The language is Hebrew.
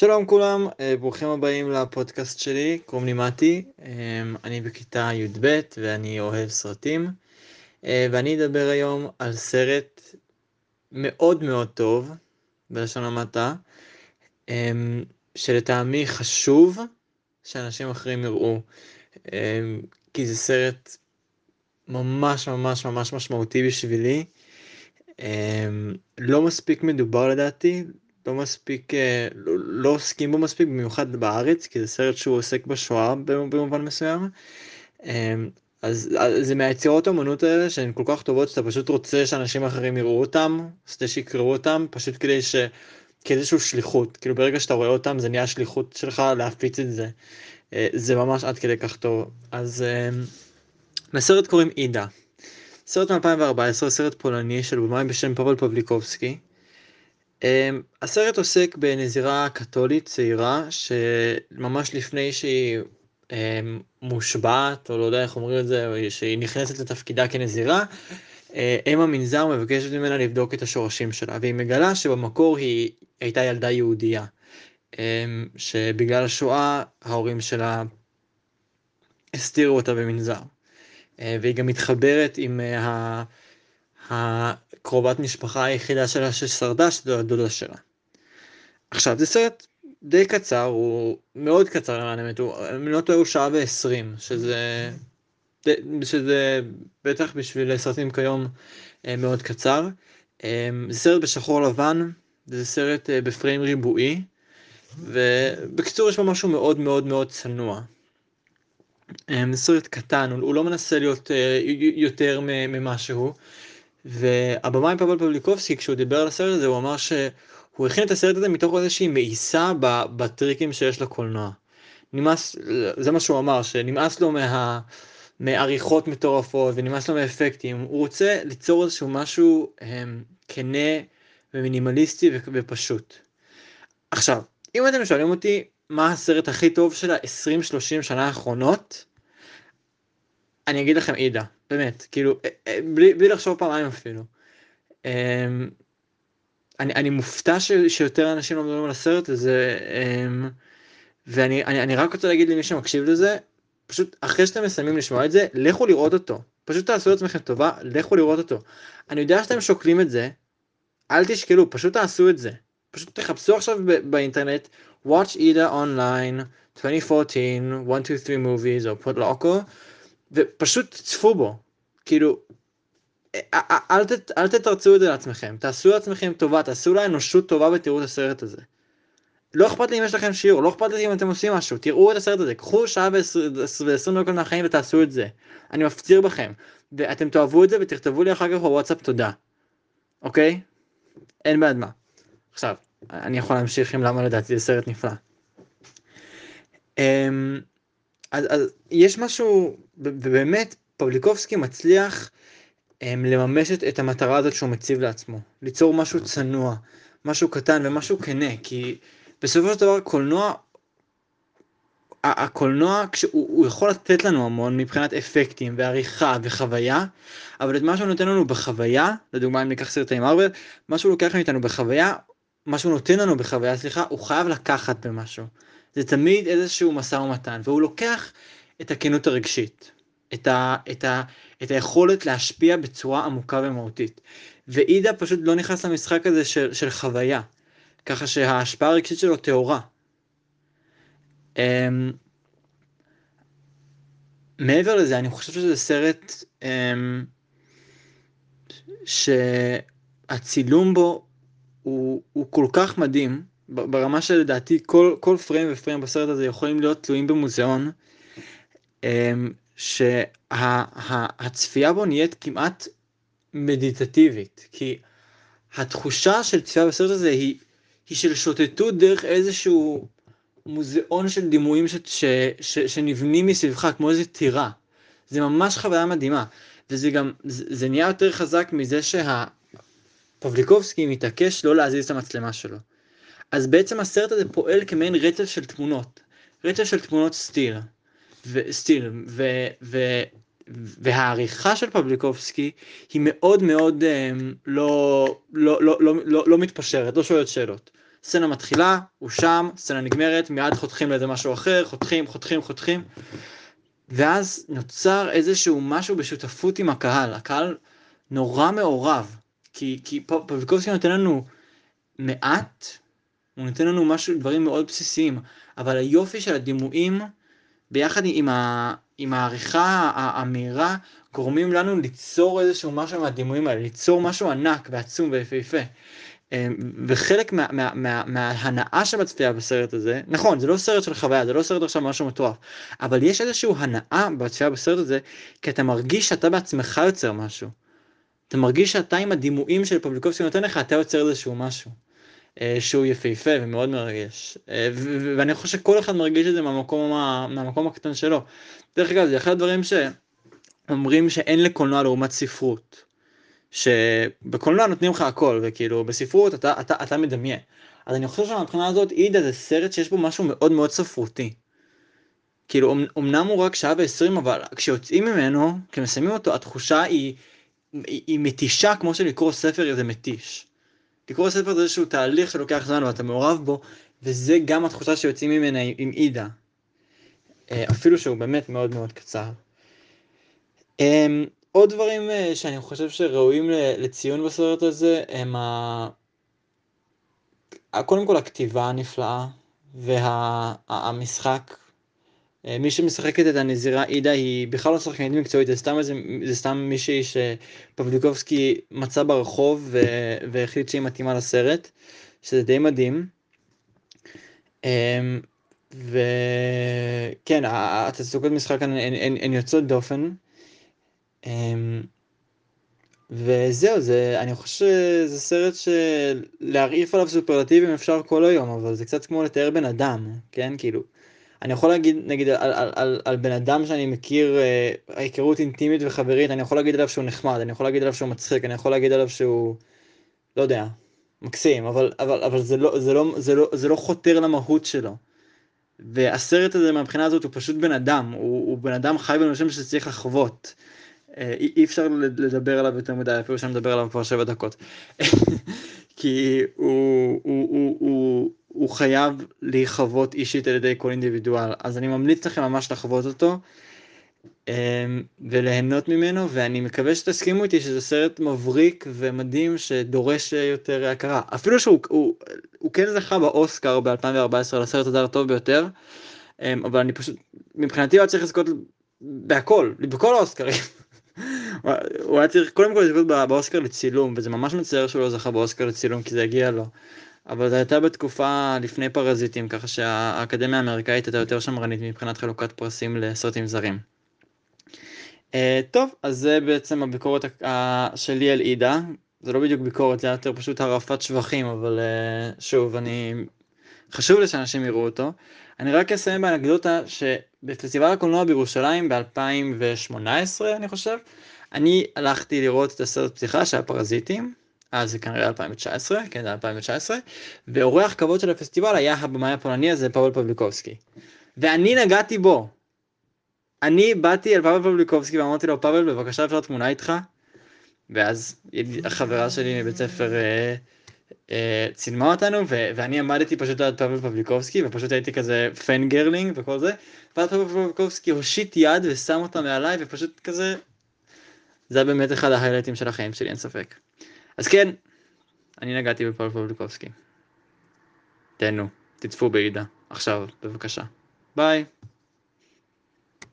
שלום כולם, אה, ברוכים הבאים לפודקאסט שלי, קוראים לי מתי, אה, אני בכיתה י"ב ואני אוהב סרטים, אה, ואני אדבר היום על סרט מאוד מאוד טוב, בלשון המעטה, שלטעמי חשוב שאנשים אחרים יראו, כי זה סרט ממש ממש ממש משמעותי בשבילי, לא מספיק מדובר לדעתי, לא מספיק, אה, לא, לא עוסקים בו מספיק, במיוחד בארץ, כי זה סרט שהוא עוסק בשואה במובן מסוים. אמ, אז, זה מהיצירות האמנות האלה שהן כל כך טובות שאתה פשוט רוצה שאנשים אחרים יראו אותם, כדי שיקראו אותם, פשוט כדי ש... כאיזושהי שליחות, כאילו ברגע שאתה רואה אותם זה נהיה שליחות שלך להפיץ את זה. אה, זה ממש עד כדי כך טוב. אז לסרט קוראים עידה. סרט מ-2014, סרט פולני של במאי בשם פאבל פבליקובסקי. Um, הסרט עוסק בנזירה קתולית צעירה שממש לפני שהיא um, מושבעת או לא יודע איך אומרים את זה, שהיא נכנסת לתפקידה כנזירה, אם המנזר מבקשת ממנה לבדוק את השורשים שלה והיא מגלה שבמקור היא הייתה ילדה יהודייה, um, שבגלל השואה ההורים שלה הסתירו אותה במנזר, uh, והיא גם מתחברת עם uh, ה... הקרובת משפחה היחידה שלה ששרדה, שזו הדודה שלה. עכשיו, זה סרט די קצר, הוא מאוד קצר למען האמת, אם לא טועה הוא שעה ועשרים, שזה, שזה בטח בשביל סרטים כיום אה, מאוד קצר. אה, זה סרט בשחור לבן, זה סרט אה, בפריים ריבועי, ובקיצור יש בו משהו מאוד מאוד מאוד צנוע. זה סרט קטן, הוא לא מנסה להיות יותר ממה שהוא. והבמאי פבל פבליקובסקי כשהוא דיבר על הסרט הזה הוא אמר שהוא הכין את הסרט הזה מתוך איזושהי מאיסה בטריקים שיש לקולנוע. נמאס, זה מה שהוא אמר, שנמאס לו מה... מעריכות מטורפות ונמאס לו מאפקטים, הוא רוצה ליצור איזשהו משהו הם, כנה ומינימליסטי ופשוט. עכשיו, אם אתם שואלים אותי מה הסרט הכי טוב של ה-20-30 שנה האחרונות, אני אגיד לכם עידה, באמת, כאילו, אה, אה, בלי, בלי לחשוב פעמיים אפילו. אמ, אני, אני מופתע ש, שיותר אנשים לא מדברים על הסרט הזה, אמ, ואני אני, אני רק רוצה להגיד למי שמקשיב לזה, פשוט אחרי שאתם מסיימים לשמוע את זה, לכו לראות אותו. פשוט תעשו לעצמכם טובה, לכו לראות אותו. אני יודע שאתם שוקלים את זה, אל תשקלו, פשוט תעשו את זה. פשוט תחפשו עכשיו באינטרנט, Watch Ida Online, 2014, 1, 2, 3 movies, או פוטלוקו, ופשוט צפו בו, כאילו, אה, אה, אל, ת, אל תתרצו את זה לעצמכם, תעשו לעצמכם טובה, תעשו לאנושות טובה ותראו את הסרט הזה. לא אכפת לי אם יש לכם שיעור, לא אכפת לי אם אתם עושים משהו, תראו את הסרט הזה, קחו שעה ועשרים דקות מהחיים ותעשו את זה. אני מפציר בכם, ואתם תאהבו את זה ותכתבו לי אחר כך בוואטסאפ תודה, אוקיי? אין בעד מה. עכשיו, אני יכול להמשיך עם למה לדעתי זה סרט נפלא. Um, אז, אז יש משהו, ובאמת פבליקובסקי מצליח um, לממש את, את המטרה הזאת שהוא מציב לעצמו, ליצור משהו צנוע, משהו קטן ומשהו כנה, כי בסופו של דבר קולנוע, הקולנוע כשהוא יכול לתת לנו המון מבחינת אפקטים ועריכה וחוויה, אבל את מה שהוא נותן לנו בחוויה, לדוגמה אם ניקח סרטי מרוויל, מה שהוא לוקח מאיתנו בחוויה, מה שהוא נותן לנו בחוויה, סליחה, הוא חייב לקחת במשהו. זה תמיד איזשהו משא ומתן, והוא לוקח את הכנות הרגשית, את, ה, את, ה, את היכולת להשפיע בצורה עמוקה ומהותית. ועידה פשוט לא נכנס למשחק הזה של, של חוויה, ככה שההשפעה הרגשית שלו טהורה. Um, מעבר לזה, אני חושב שזה סרט um, שהצילום בו הוא, הוא כל כך מדהים, ברמה שלדעתי כל, כל פריים ופריים בסרט הזה יכולים להיות תלויים במוזיאון, אמ, שהצפייה בו נהיית כמעט מדיטטיבית, כי התחושה של צפייה בסרט הזה היא, היא של שוטטות דרך איזשהו מוזיאון של דימויים ש, ש, ש, שנבנים מסביבך כמו איזה טירה. זה ממש חוויה מדהימה, וזה גם, זה, זה נהיה יותר חזק מזה שהפבליקובסקי מתעקש לא להזיז את המצלמה שלו. אז בעצם הסרט הזה פועל כמעין רצף של תמונות, רצף של תמונות סטיל, וסטיל, ו, ו, והעריכה של פבליקובסקי היא מאוד מאוד um, לא, לא, לא, לא, לא, לא מתפשרת, לא שואלת שאלות. סצנה מתחילה, הוא שם, סצנה נגמרת, מיד חותכים לאיזה משהו אחר, חותכים, חותכים, חותכים. ואז נוצר איזשהו משהו בשותפות עם הקהל, הקהל נורא מעורב, כי, כי פבליקובסקי נותן לנו מעט, הוא נותן לנו משהו, דברים מאוד בסיסיים, אבל היופי של הדימויים, ביחד עם, ה, עם העריכה המהירה, גורמים לנו ליצור איזשהו משהו מהדימויים האלה, ליצור משהו ענק ועצום ויפהפה. אמ, וחלק מה, מה, מה, מההנאה שבצפייה בסרט הזה, נכון, זה לא סרט של חוויה, זה לא סרט עכשיו משהו מטורף, אבל יש איזושהי הנאה בצפייה בסרט הזה, כי אתה מרגיש שאתה בעצמך יוצר משהו. אתה מרגיש שאתה עם הדימויים של פבליקובסקי נותן לך, אתה יוצר איזשהו משהו. אה, שהוא יפהפה ומאוד מרגש. אה, ואני חושב שכל אחד מרגיש את זה מהמקום, מהמקום הקטן שלו. דרך אגב, זה אחד הדברים שאומרים שאין לקולנוע לעומת ספרות. שבקולנוע נותנים לך הכל, וכאילו בספרות אתה, אתה, אתה מדמיין. אז אני חושב שמבחינה הזאת אידה זה סרט שיש בו משהו מאוד מאוד ספרותי. כאילו אמנם הוא רק שעה ועשרים אבל כשיוצאים ממנו, כשמסיימים אותו, התחושה היא, היא, היא מתישה כמו שלקרוא ספר זה מתיש. לקרוא ספר זה איזשהו תהליך שלוקח זמן ואתה מעורב בו, וזה גם התחושה שיוצאים ממנה עם אידה. אה, אפילו שהוא באמת מאוד מאוד קצר. אמ, עוד דברים אה, שאני חושב שראויים לציון בסרט הזה הם ה... קודם כל הכתיבה הנפלאה והמשחק. אה, מי שמשחקת את הנזירה עידה היא בכלל לא שחקנית מקצועית, זה סתם, איזה, זה סתם מישהי שפבליקובסקי מצא ברחוב והחליט שהיא מתאימה לסרט, שזה די מדהים. אמ, וכן, התצוגות משחק הן יוצאות דופן. אמ, וזהו, זה, אני חושב שזה סרט שלהרעיף עליו סופרלטיבים אפשר כל היום, אבל זה קצת כמו לתאר בן אדם, כן? כאילו, אני יכול להגיד, נגיד, על, על, על, על בן אדם שאני מכיר, אה, היכרות אינטימית וחברית, אני יכול להגיד עליו שהוא נחמד, אני יכול להגיד עליו שהוא מצחיק, אני יכול להגיד עליו שהוא, לא יודע, מקסים, אבל, אבל, אבל זה, לא, זה, לא, זה, לא, זה לא חותר למהות שלו. והסרט הזה מהבחינה הזאת הוא פשוט בן אדם, הוא, הוא בן אדם חי בנושאים שצריך לחוות. אה, אי, אי אפשר לדבר עליו יותר מדי, אפילו שאני מדבר עליו כבר שבע דקות. כי הוא, הוא, הוא, הוא, הוא חייב להיחוות אישית על ידי כל אינדיבידואל, אז אני ממליץ לכם ממש לחוות אותו אמ, וליהנות ממנו, ואני מקווה שתסכימו איתי שזה סרט מבריק ומדהים שדורש יותר הכרה. אפילו שהוא הוא, הוא כן זכה באוסקר ב-2014 לסרט הזר הטוב ביותר, אמ, אבל אני פשוט, מבחינתי הוא היה צריך לזכות בהכל, בכל האוסקרים. הוא היה צריך קודם כל לזכות באוסקר לצילום, וזה ממש מצער שהוא לא זכה באוסקר לצילום כי זה הגיע לו. אבל זה הייתה בתקופה לפני פרזיטים, ככה שהאקדמיה האמריקאית הייתה יותר שמרנית מבחינת חלוקת פרסים לסרטים זרים. Uh, טוב, אז זה בעצם הביקורת שלי על עידה. זה לא בדיוק ביקורת, זה היה יותר פשוט הרעפת שבחים, אבל uh, שוב, אני... חשוב לי שאנשים יראו אותו. אני רק אסיים באנקדוטה שבפסטיבל הקולנוע בירושלים ב-2018, אני חושב, אני הלכתי לראות את הסרט פתיחה שהיה פרזיטים. אז זה כנראה 2019, כן זה 2019, ואורח כבוד של הפסטיבל היה הבמאי הפולני הזה פאבל פבליקובסקי. ואני נגעתי בו. אני באתי אל פאבל פבליקובסקי ואמרתי לו, פאבל בבקשה אפשר תמונה איתך? ואז החברה שלי מבית ספר אה, אה, צילמה אותנו, ו- ואני עמדתי פשוט ליד פאבל פבליקובסקי, ופשוט הייתי כזה fangirling וכל זה, ואז פאבל פבליקובסקי הושיט יד ושם אותה מעליי, ופשוט כזה, זה באמת אחד ההיילייטים של החיים שלי, אין ספק. אז כן, אני נגעתי בפאבל פבליקובסקי. תהנו, תצפו בעידה, עכשיו, בבקשה. ביי.